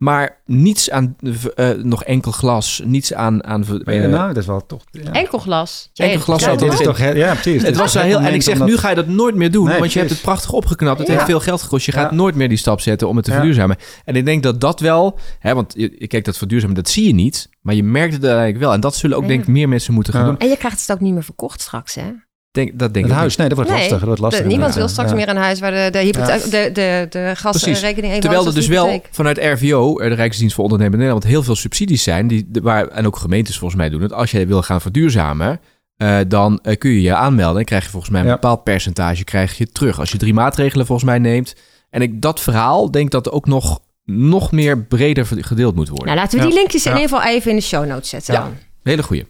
Maar niets aan, eh, nog enkel glas, niets aan... aan Eh, nou, dat is wel toch... Ja. Enkel glas. Enkel glas zat dit is toch... Ja, precies. het was wel heel... En ik zeg, nu ga je dat nooit meer doen, Nee, want je hebt het prachtig opgeknapt. Het Ja. heeft veel geld gekost. Je gaat Ja. nooit meer die stap zetten om het te Ja. verduurzamen. En ik denk dat dat wel... Hè, want kijkt dat verduurzamen, dat zie je niet. Maar je merkt het eigenlijk wel. En dat zullen ook Ja. denk ik meer mensen moeten gaan doen. En je krijgt het ook niet meer verkocht straks, hè? Denk, dat denk Het ik huis, nee, dat wordt Nee, lastig. Dat wordt De- lastig. niemand wil straks Ja. meer een huis waar de, de, hypotheek- Ja. de, de, de gasrekening even Terwijl er dus wel vanuit RVO, eh, de Rijksdienst voor Ondernemen in Nederland, heel veel subsidies zijn. Die, waar, en ook gemeentes volgens mij doen het. Als jij wil gaan verduurzamen, eh, dan eh, kun je je aanmelden. En krijg je volgens mij een Ja. bepaald percentage krijg je terug. Als je drie maatregelen volgens mij neemt. En ik, dat verhaal denk dat ook nog, nog meer breder gedeeld moet worden. Nou, laten we die Ja. linkjes in Ja. ieder geval even in de show notes zetten. Ja. dan. Hele goeie.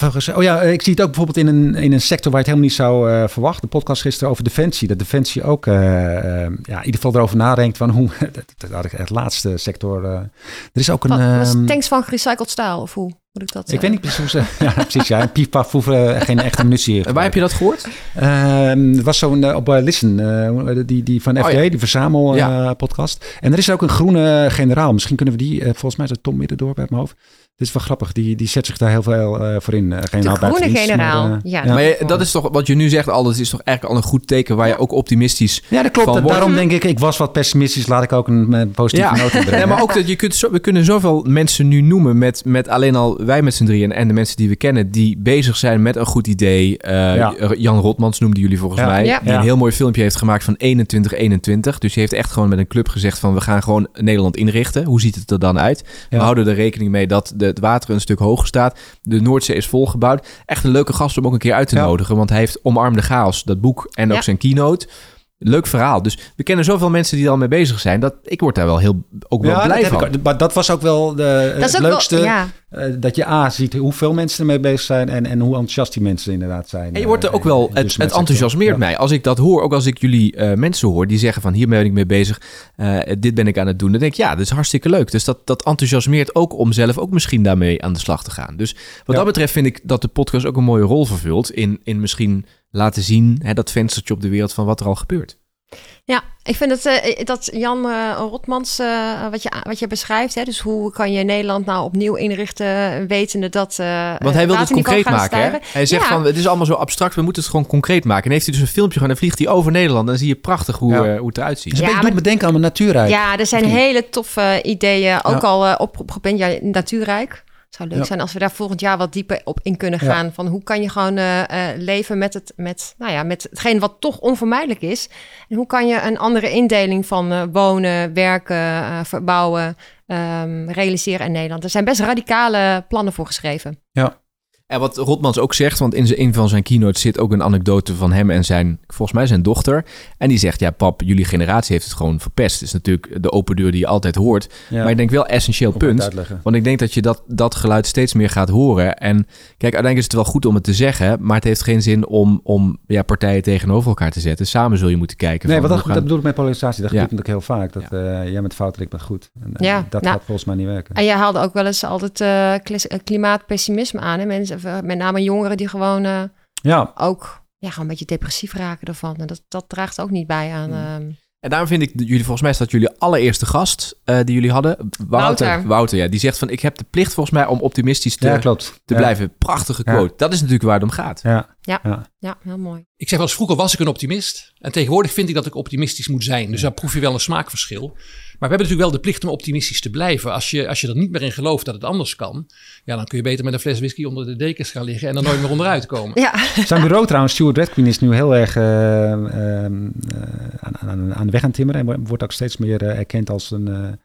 Volgens- Oh ja, eh, ik zie het ook bijvoorbeeld in een, in een sector waar je het helemaal niet zou eh, verwachten. De podcast gisteren over Defensie. Dat Defensie ook eh, ja, in ieder geval erover nadenkt van hoe... [LAUGHS] dat, had ik het laatste sector... eh, er is ook een... Wat, ehm, tanks van gerecycled staal, of hoe moet ik dat ik weet niet precies hoe ze... [LAUGHS] Ja, precies. Ja, piep, paf, hoeven geen echte munitie. Waar heb je dat gehoord? Ehm, er was zo'n op Listen, eh, die, die van Oh, FD, ja. die verzamel eh, Ja. podcast. En er is ook een groene generaal. Misschien kunnen we die, volgens mij is dat Tom Middendorp uit mijn hoofd. Dit is wel grappig. Die, die zet zich daar heel veel eh, voor in. Eh, De generaal groene buitendienst, generaal. maar, eh, ja, ja. Maar je- dat is toch wat je nu zegt, al. Dat is toch eigenlijk al een goed teken waar je ook optimistisch Ja, dat klopt. Daarom denk ik, ik was wat pessimistisch. Laat ik ook een, positieve Ja. noot inbrengen. [LAUGHS] Nee, maar ook dat je kunt zo, we kunnen zoveel mensen nu noemen met, met alleen al wij met z'n drieën en de mensen die we kennen die bezig zijn met een goed idee. Eh, Ja. Jan Rotmans noemden jullie volgens Ja. mij. Ja. Die Ja. een heel mooi filmpje heeft gemaakt van 2121. Dus die heeft echt gewoon met een club gezegd van we gaan gewoon Nederland inrichten. Hoe ziet het er dan uit? We Ja. houden er rekening mee dat de, het water een stuk hoger staat. De Noordzee is volgebouwd. Echt een leuke gast om ook een keer uit te Ja. nodigen. Want hij heeft Omarmde Chaos, dat boek en ook zijn keynote. Leuk verhaal. Dus we kennen zoveel mensen die er al mee bezig zijn. Dat, ik word daar wel heel ook wel Ja, blij dat van. ik maar dat was ook wel de, dat is het leukste. wel, ja. eh, dat je A ziet hoeveel mensen ermee bezig zijn en, en hoe enthousiast die mensen inderdaad zijn. En je wordt er eh, ook wel, de het, enthousiasmeert Ja. mij. Als ik dat hoor, ook als ik jullie eh, mensen hoor die zeggen van hier ben ik mee bezig, eh, dit ben ik aan het doen. Dan denk ik ja, dat is hartstikke leuk. Dus dat, dat enthousiasmeert ook om zelf ook misschien daarmee aan de slag te gaan. Dus wat Ja. dat betreft vind ik dat de podcast ook een mooie rol vervult in, in misschien laten zien, hè, dat venstertje op de wereld van wat er al gebeurt. Ja, ik vind het, eh, dat Jan eh, Rotmans, eh, wat, je, wat je beschrijft, hè, dus hoe kan je Nederland nou opnieuw inrichten, wetende dat. eh Want hij wil het concreet maken. Hè? Hij zegt Ja. van het is allemaal zo abstract, we moeten het gewoon concreet maken. En heeft hij dus een filmpje gewoon, dan vliegt hij over Nederland. Dan zie je prachtig hoe, Ja. eh, hoe het eruit ziet. Dus Ja, beetje doet maar- me denken aan mijn natuurrijk. Ja, er zijn hele toffe ideeën, ook Ja. al eh, op, opgepend. Ja, natuurrijk. Zou leuk Ja. zijn als we daar volgend jaar wat dieper op in kunnen Ja. gaan. Van hoe kan je gewoon eh, eh, leven met, het, met, nou ja, met hetgeen wat toch onvermijdelijk is. En hoe kan je een andere indeling van eh, wonen, werken, verbouwen ehm, realiseren in Nederland. Er zijn best radicale plannen voor geschreven. En wat Rotmans ook zegt, want in zijn- een van zijn keynotes zit ook een anekdote van hem en zijn, volgens mij zijn dochter. En die zegt, ja pap, jullie generatie heeft het gewoon verpest. Dat is natuurlijk de open deur die je altijd hoort. Ja. Maar ik denk wel essentieel punt. Want ik denk dat je dat, dat geluid steeds meer gaat horen. En kijk, uiteindelijk is het wel goed om het te zeggen, maar het heeft geen zin om, om ja, partijen tegenover elkaar te zetten. Samen zul je moeten kijken. Nee, van, wat dat, gaan- dat bedoel ik met polarisatie. Dat Ja. gebeurt natuurlijk heel vaak. Dat eh, jij bent fout en ik ben goed. En, en Ja, dat nou- gaat volgens mij niet werken. En jij haalde ook wel eens altijd eh, eh, klimaatpessimisme aan. Hè? Mensen, met name jongeren die gewoon eh, Ja, ook ja, gewoon een beetje depressief raken ervan. En dat, dat draagt ook niet bij aan... ehm, En daarom vind ik, dat jullie, volgens mij is dat jullie allereerste gast eh, die jullie hadden. Wouter. Wouter. Wouter, ja. Die zegt van, ik heb de plicht volgens mij om optimistisch te, ja klopt. te Ja. blijven. Prachtige Ja. quote. Dat is natuurlijk waar het om gaat. Ja. Ja. ja. ja, heel mooi. Ik zeg wel eens, vroeger was ik een optimist. En tegenwoordig vind ik dat ik optimistisch moet zijn. Dus daar proef je wel een smaakverschil. Maar we hebben natuurlijk wel de plicht om optimistisch te blijven. Als je, als je er niet meer in gelooft dat het anders kan. Ja, dan kun je beter met een fles whisky onder de dekens gaan liggen. En er nooit meer onderuit komen. Ja, Zijn bureau trouwens, Stuart Redqueen, is nu heel erg eh, ehm, eh, aan, aan, aan de weg aan het timmeren. En wordt ook steeds meer eh, erkend als een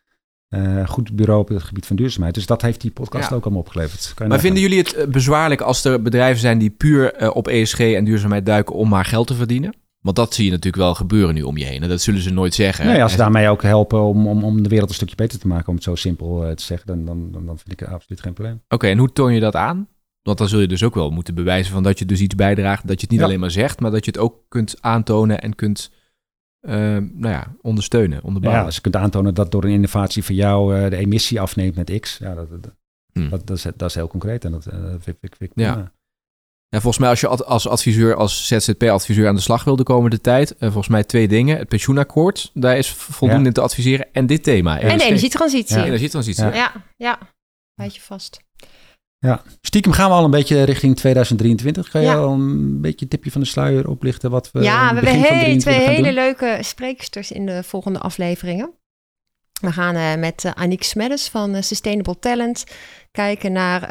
eh, goed bureau op het gebied van duurzaamheid. Dus dat heeft die podcast Ja. ook allemaal opgeleverd. Maar vinden jullie het eh, bezwaarlijk als er bedrijven zijn die puur eh, op ESG en duurzaamheid duiken om maar geld te verdienen? Want dat zie je natuurlijk wel gebeuren nu om je heen. En dat zullen ze nooit zeggen. Nee, als ze daarmee ook helpen om, om, om de wereld een stukje beter te maken, om het zo simpel te zeggen, dan, dan, dan, dan vind ik het absoluut geen probleem. Oké, en hoe toon je dat aan? Want dan zul je dus ook wel moeten bewijzen van dat je dus iets bijdraagt. Dat je het niet Ja. alleen maar zegt, maar dat je het ook kunt aantonen en kunt eh, nou ja, ondersteunen, onderbouwen. Ja, als je kunt aantonen dat door een innovatie van jou eh, de emissie afneemt met X, ja, dat, dat, Hm. dat, dat is, dat is heel concreet en dat, eh, vind, ik- vind ik Ja. prima. Ja, volgens mij als je ad- als adviseur, als ZZP-adviseur aan de slag wil de komende tijd, eh, volgens mij twee dingen. Het pensioenakkoord, daar is voldoende Ja. in te adviseren. En dit thema. en de energietransitie. Ja. Energietransitie. Ja. ja, ja. Je vast. Stiekem gaan we al een beetje richting 2023. Kan je Ja. al een beetje een tipje van de sluier oplichten wat we ja, we hebben hele, 23 twee hele doen? leuke spreeksters in de volgende afleveringen. We gaan eh, met uh, Aniek Smeddes van eh, Sustainable Talent kijken naar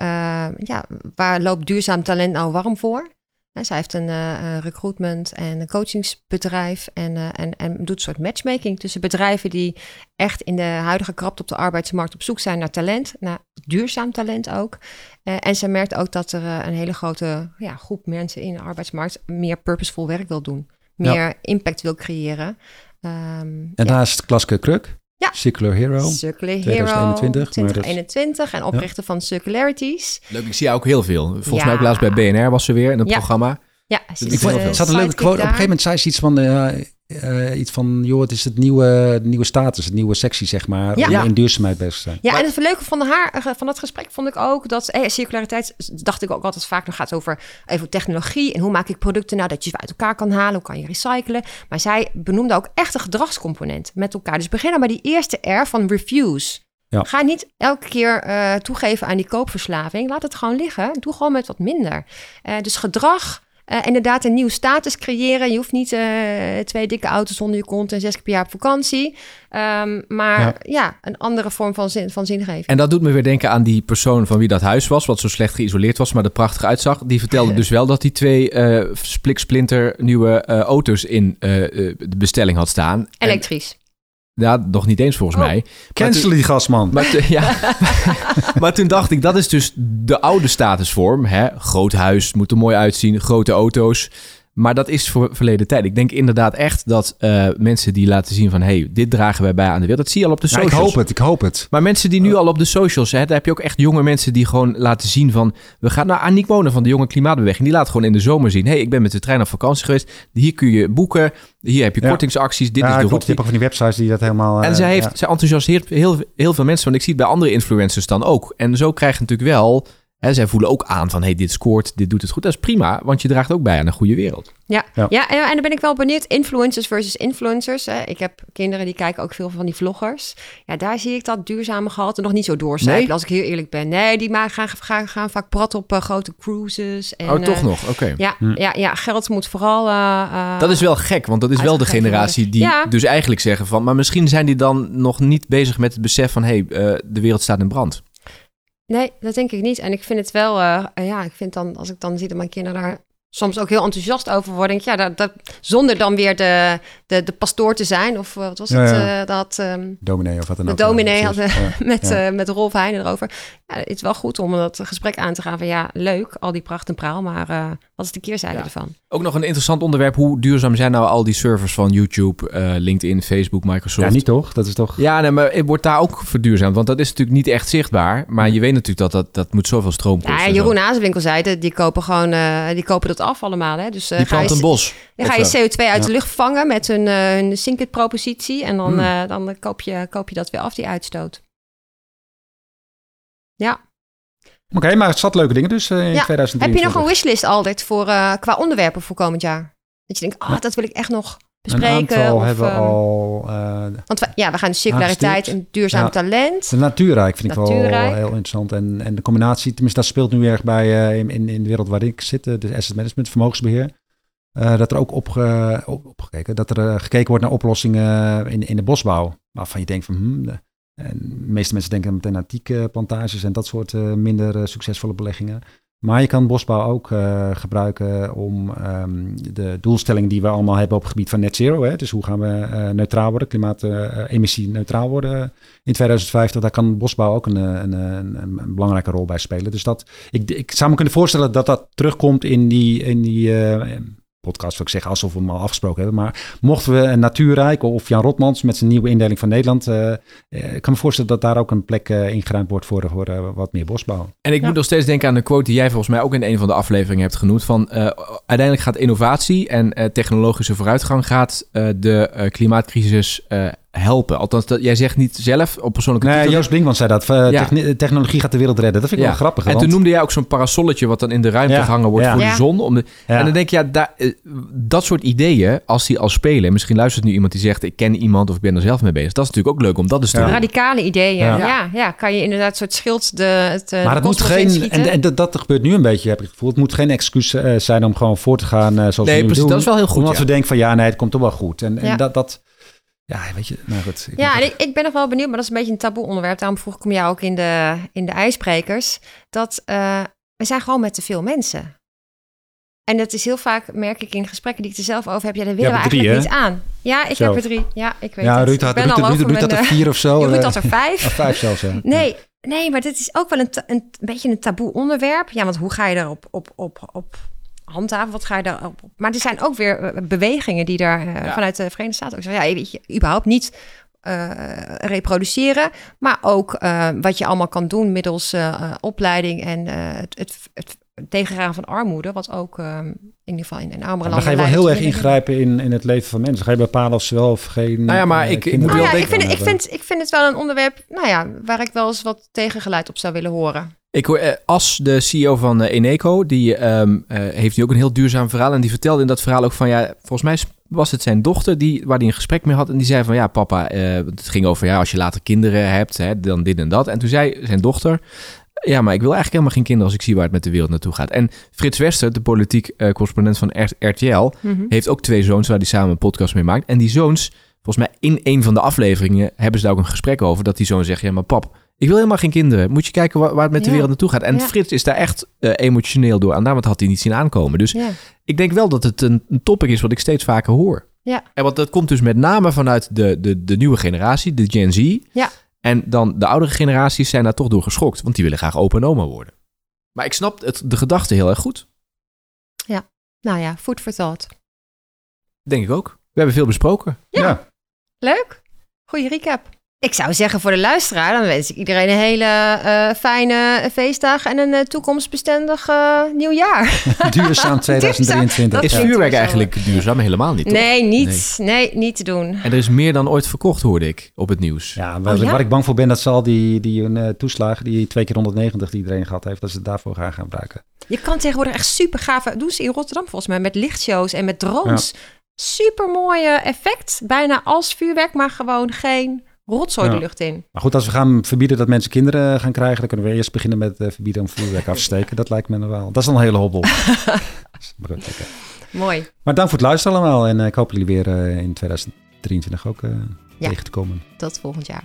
ja, waar loopt duurzaam talent nou warm voor. En zij heeft een eh, eh, recruitment en een coachingsbedrijf en, eh, en, en doet een soort matchmaking tussen bedrijven die echt in de huidige krapte op de arbeidsmarkt op zoek zijn naar talent, naar duurzaam talent ook. Eh, en zij merkt ook dat er een hele grote ja, groep mensen in de arbeidsmarkt meer purposeful werk wil doen, meer Ja. impact wil creëren. Ehm, En ja. daarnaast Klaske Kruk, Ja. Circular Hero. Circular Hero 2021, maar dat- 2021 en oprichter van Circularities. Leuk, ik zie jou ook heel veel. Volgens Ja. mij ook laatst bij BNR was ze weer in het Ja. programma. Ja, Ik vond, heel eh, het zat een leuke quote. Op een gegeven moment zei ze iets van, eh, eh, iets van joh, het is het nieuwe, de nieuwe status, het nieuwe sectie, zeg maar, Ja. om Ja. in duurzaamheid bezig te zijn. Ja, Maar- en het leuke van, haar, eh, van dat gesprek vond ik ook dat eh, circulariteit, dacht ik ook altijd vaak nog gaat over even technologie en hoe maak ik producten nou dat je ze uit elkaar kan halen, hoe kan je recyclen. Maar zij benoemde ook echt een gedragscomponent met elkaar. Dus begin dan bij die eerste R van refuse. Ja. Ga niet elke keer eh, toegeven aan die koopverslaving. Laat het gewoon liggen. Doe gewoon met wat minder. Eh, dus gedrag. Eh, inderdaad, een nieuwe status creëren. Je hoeft niet eh, twee dikke auto's onder je kont en zes keer per jaar op vakantie. Ehm, maar Ja. ja. een andere vorm van, zin, van zingeving. En dat doet me weer denken aan die persoon van wie dat huis was, wat zo slecht geïsoleerd was, maar er prachtig uitzag. Die vertelde [LAUGHS] dus wel dat die twee eh spliksplinter nieuwe auto's in de bestelling had staan. Elektrisch. Ja, nog niet eens volgens Oh. mij. Cancel die gasman. Maar, ja. [LAUGHS] maar toen dacht ik, dat is dus de oude statusvorm. Hè? Groot huis, moet er mooi uitzien, grote auto's. Maar dat is voor verleden tijd. Ik denk inderdaad echt dat eh, mensen die laten zien van... hey, dit dragen wij bij aan de wereld. Dat zie je al op de Ja, ik socials. hoop het, ik hoop het. Maar mensen die nu al op de socials... Hè, daar heb je ook echt jonge mensen die gewoon laten zien van... we gaan naar Aniek Wonen van de Jonge Klimaatbeweging. Die laat gewoon in de zomer zien... hey, ik ben met de trein op vakantie geweest. Hier kun je boeken. Hier heb je Ja. kortingsacties. Dit ja, is de klopt. route. Je hebt ook van die websites die dat helemaal... En eh, zij, heeft, zij enthousiasmeert heel, heel veel mensen. Want ik zie het bij andere influencers dan ook. En zo krijg je natuurlijk wel... Hè, zij voelen ook aan van... hey, dit scoort, dit doet het goed. Dat is prima, want je draagt ook bij aan een goede wereld. Ja, Ja. ja. en, en dan ben ik wel benieuwd. Influencers versus influencers. Hè. Ik heb kinderen die kijken ook veel van die vloggers. Ja, daar zie ik dat duurzame gehalte nog niet zo doorcijpelen. Nee? Als ik heel eerlijk ben. Nee, die maar gaan, gaan, gaan vaak praten op eh, grote cruises. En, oh, toch eh, nog? Oké. Ja, Hm. ja, ja, geld moet vooral... eh, Dat is wel gek, want dat is wel de generatie die. Ja. dus eigenlijk zeggen van... maar misschien zijn die dan nog niet bezig met het besef van... hé, hey, eh, de wereld staat in brand. Nee, dat denk ik niet. En ik vind het wel, eh, ja, ik vind dan, als ik dan zie dat mijn kinderen daar soms ook heel enthousiast over worden, denk ik, ja, dat, dat, zonder dan weer de, de, de pastoor te zijn, of eh, wat was het, ja. eh, dat um, Dominee of wat dan de ook. dominee Ja, [LAUGHS] had eh, Ja. met, eh, met Rolf Heijnen erover. Ja, het is wel goed om dat gesprek aan te gaan van, ja, leuk, al die pracht en praal, maar eh, wat is de keerzijde Ja. ervan? Ook nog een interessant onderwerp. Hoe duurzaam zijn nou al die servers van YouTube, eh, LinkedIn, Facebook, Microsoft? Ja, niet toch? Dat is toch... Ja, nee, maar het wordt daar ook verduurzaamd? Want dat is natuurlijk niet echt zichtbaar. Maar je weet natuurlijk dat dat, dat moet zoveel stroom kosten. Ja. Jeroen Azenwinkel zei, dat die kopen gewoon, eh, die kopen dat af allemaal, hè. Dus eh, Die plant een bos. Dan ga je zo. CO2 uit Ja. de lucht vangen met hun, hun Syncit-propositie. En dan, Hmm. eh, dan koop, je, koop je dat weer af, die uitstoot. Ja. Oké, maar het zat leuke dingen dus eh, in Ja. 2023. Heb je nog een wishlist altijd voor, eh, qua onderwerpen voor komend jaar? Dat je denkt, ah, Ja. dat wil ik echt nog Een bespreken. aantal of, hebben we ehm, al... eh, Want we, ja, we gaan de circulariteit en duurzaam Ja. talent. de natuurrijk vind ik wel heel interessant. En, en de combinatie, tenminste dat speelt nu erg bij in, in, in de wereld waar ik zit, de asset management, vermogensbeheer. Eh, dat er ook opge, op, opgekeken, dat er gekeken wordt naar oplossingen in, in de bosbouw. Waarvan je denkt van, hmm, en de meeste mensen denken meteen aan tiekplantages en dat soort eh, minder eh, succesvolle beleggingen. Maar je kan bosbouw ook eh, gebruiken om ehm, de doelstelling die we allemaal hebben op het gebied van net zero. Hè, dus hoe gaan we neutraal worden, klimaatemissie neutraal worden in 2050. Daar kan bosbouw ook een, een, een, belangrijke rol bij spelen. Dus dat, ik, ik zou me kunnen voorstellen dat dat terugkomt in die, in die podcast, wil ik zeggen, alsof we hem al afgesproken hebben. Maar mochten we een Natuurrijk of Jan Rotmans met zijn nieuwe indeling van Nederland, eh, eh, ik kan me voorstellen dat daar ook een plek eh, ingeruimd wordt voor, voor wat meer bosbouw. En ik Ja. moet nog steeds denken aan de quote die jij volgens mij ook in een van de afleveringen hebt genoemd. Van eh, uiteindelijk gaat innovatie en eh, technologische vooruitgang gaat eh, de eh, klimaatcrisis eh, helpen. Althans, dat, jij zegt niet zelf op persoonlijke Nee. Joost Brinkman zei dat. eh, Ja. techni- technologie gaat de wereld redden. Dat vind ik Ja. wel grappig. En toen want- noemde jij ook zo'n parasolletje wat dan in de ruimte Ja, gehangen wordt ja. voor Ja. de zon. Om de, ja. En dan denk je, ja, daar, eh, dat soort ideeën, als die al spelen... en misschien luistert nu iemand die zegt, ik ken iemand of ik ben er zelf mee bezig. Dat is natuurlijk ook leuk om dat eens te Ja. doen. Radicale ideeën. Ja. Ja. Ja, kan je inderdaad soort schild de, het, eh, maar de het moet geen, en, en dat, dat gebeurt nu een beetje, heb ik het gevoel. Het moet geen excuus zijn om gewoon voor te gaan zoals Nee, we nu precies, doen. dat is wel heel goed, Omdat ja. we denken van ja, nee, het komt toch wel goed. En, en Ja. dat, dat, ja, weet je, nou goed. ik Ja, moet- en ik, ik ben nog wel benieuwd, maar dat is een beetje een taboe onderwerp. Daarom vroeg ik hem jou ook in de, in de ijsbrekers. Dat eh, we zijn gewoon met te veel mensen. En dat is heel vaak, merk ik in gesprekken die ik er zelf over heb. Ja, daar willen we eigenlijk drie, niet aan. Ja, ik Zo. heb er drie. Ja, ik weet ja, het. Ruud Ik had, ben Ruud, al Ruud, over Ruud had er eh, vier of zo. Ruud eh, had er vijf. [LAUGHS] of vijf zelfs, ja. Nee, nee, maar dit is ook wel een, een, beetje een taboe onderwerp. Ja, want hoe ga je daarop op, op, op handhaven? Wat ga je daarop? op- Maar er zijn ook weer eh, bewegingen die daar eh, Ja. vanuit de Verenigde Staten ook zeggen. Ja, weet je, überhaupt niet eh, reproduceren, maar ook eh, wat je allemaal kan doen middels opleiding en eh, het, het, het tegengaan van armoede, wat ook in ieder geval in, in armere Maar dan landen ga je wel heel erg ingrijpen in, in het leven van mensen. Ga je bepalen of ze wel of geen Nou ja, maar ik- ik moet Nou wel ja, ik vind, ik, vind, ik vind het wel een onderwerp nou ja, waar ik wel eens wat tegengeluid op zou willen horen. Ik hoor eh, As, de CEO van eh, Eneco, die ehm, eh, heeft nu ook een heel duurzaam verhaal. En die vertelde in dat verhaal ook van, ja, volgens mij was het zijn dochter die, waar hij een gesprek mee had. En die zei van, ja papa, het ging over, ja, als je later kinderen hebt, hè, dan dit en dat. En toen zei zijn dochter, ja, maar ik wil eigenlijk helemaal geen kinderen als ik zie waar het met de wereld naartoe gaat. En Frits Wester, de politiek correspondent van R- RTL, Mhm. heeft ook twee zoons waar hij samen een podcast mee maakt. En die zoons, volgens mij in een van de afleveringen, hebben ze daar ook een gesprek over. Dat die zoon zegt, ja maar pap, ik wil helemaal geen kinderen. Moet je kijken waar, waar het met de Ja. wereld naartoe gaat. En Ja. Frits is daar echt eh, emotioneel door aan. Daarom had hij niet zien aankomen. Dus Ja. ik denk wel dat het een, een topic is wat ik steeds vaker hoor. Ja. En want dat komt dus met name vanuit de, de, de nieuwe generatie, de Gen Z. Ja. En dan de oudere generaties zijn daar toch door geschokt. Want die willen graag opa en oma worden. Maar ik snap het, de gedachte heel erg goed. Nou ja, food for thought. Denk ik ook. We hebben veel besproken. Ja. Ja. Leuk. Goeie recap. Ik zou zeggen voor de luisteraar, dan wens ik iedereen een hele eh, fijne feestdag en een eh, toekomstbestendig eh, nieuw jaar. [LAUGHS] Duurzaam [LAUGHS] 2023. Dat Is vuurwerk eigenlijk duurzaam? Helemaal niet, toch? Nee, niet. Nee. niet te doen. En er is meer dan ooit verkocht, hoorde ik op het nieuws. Ja, waar, Oh, ja? waar ik bang voor ben, dat ze al die, die eh, toeslagen, die twee keer 190 die iedereen gehad heeft, dat ze het daarvoor gaan gaan gebruiken. Je kan tegenwoordig echt super gave, doen ze in Rotterdam volgens mij, met lichtshows en met drones. Super mooie effect, bijna als vuurwerk, maar gewoon geen rotzooi de lucht in. Maar goed, als we gaan verbieden dat mensen kinderen gaan krijgen, dan kunnen we eerst beginnen met eh, verbieden om vuurwerk af te steken. Dat lijkt me nog wel. Dat is al een hele hobbel. maar, goed, oké. Mooi. maar dank voor het luisteren allemaal en eh, ik hoop jullie weer eh, in 2023 ook eh, tegen te komen. Tot volgend jaar.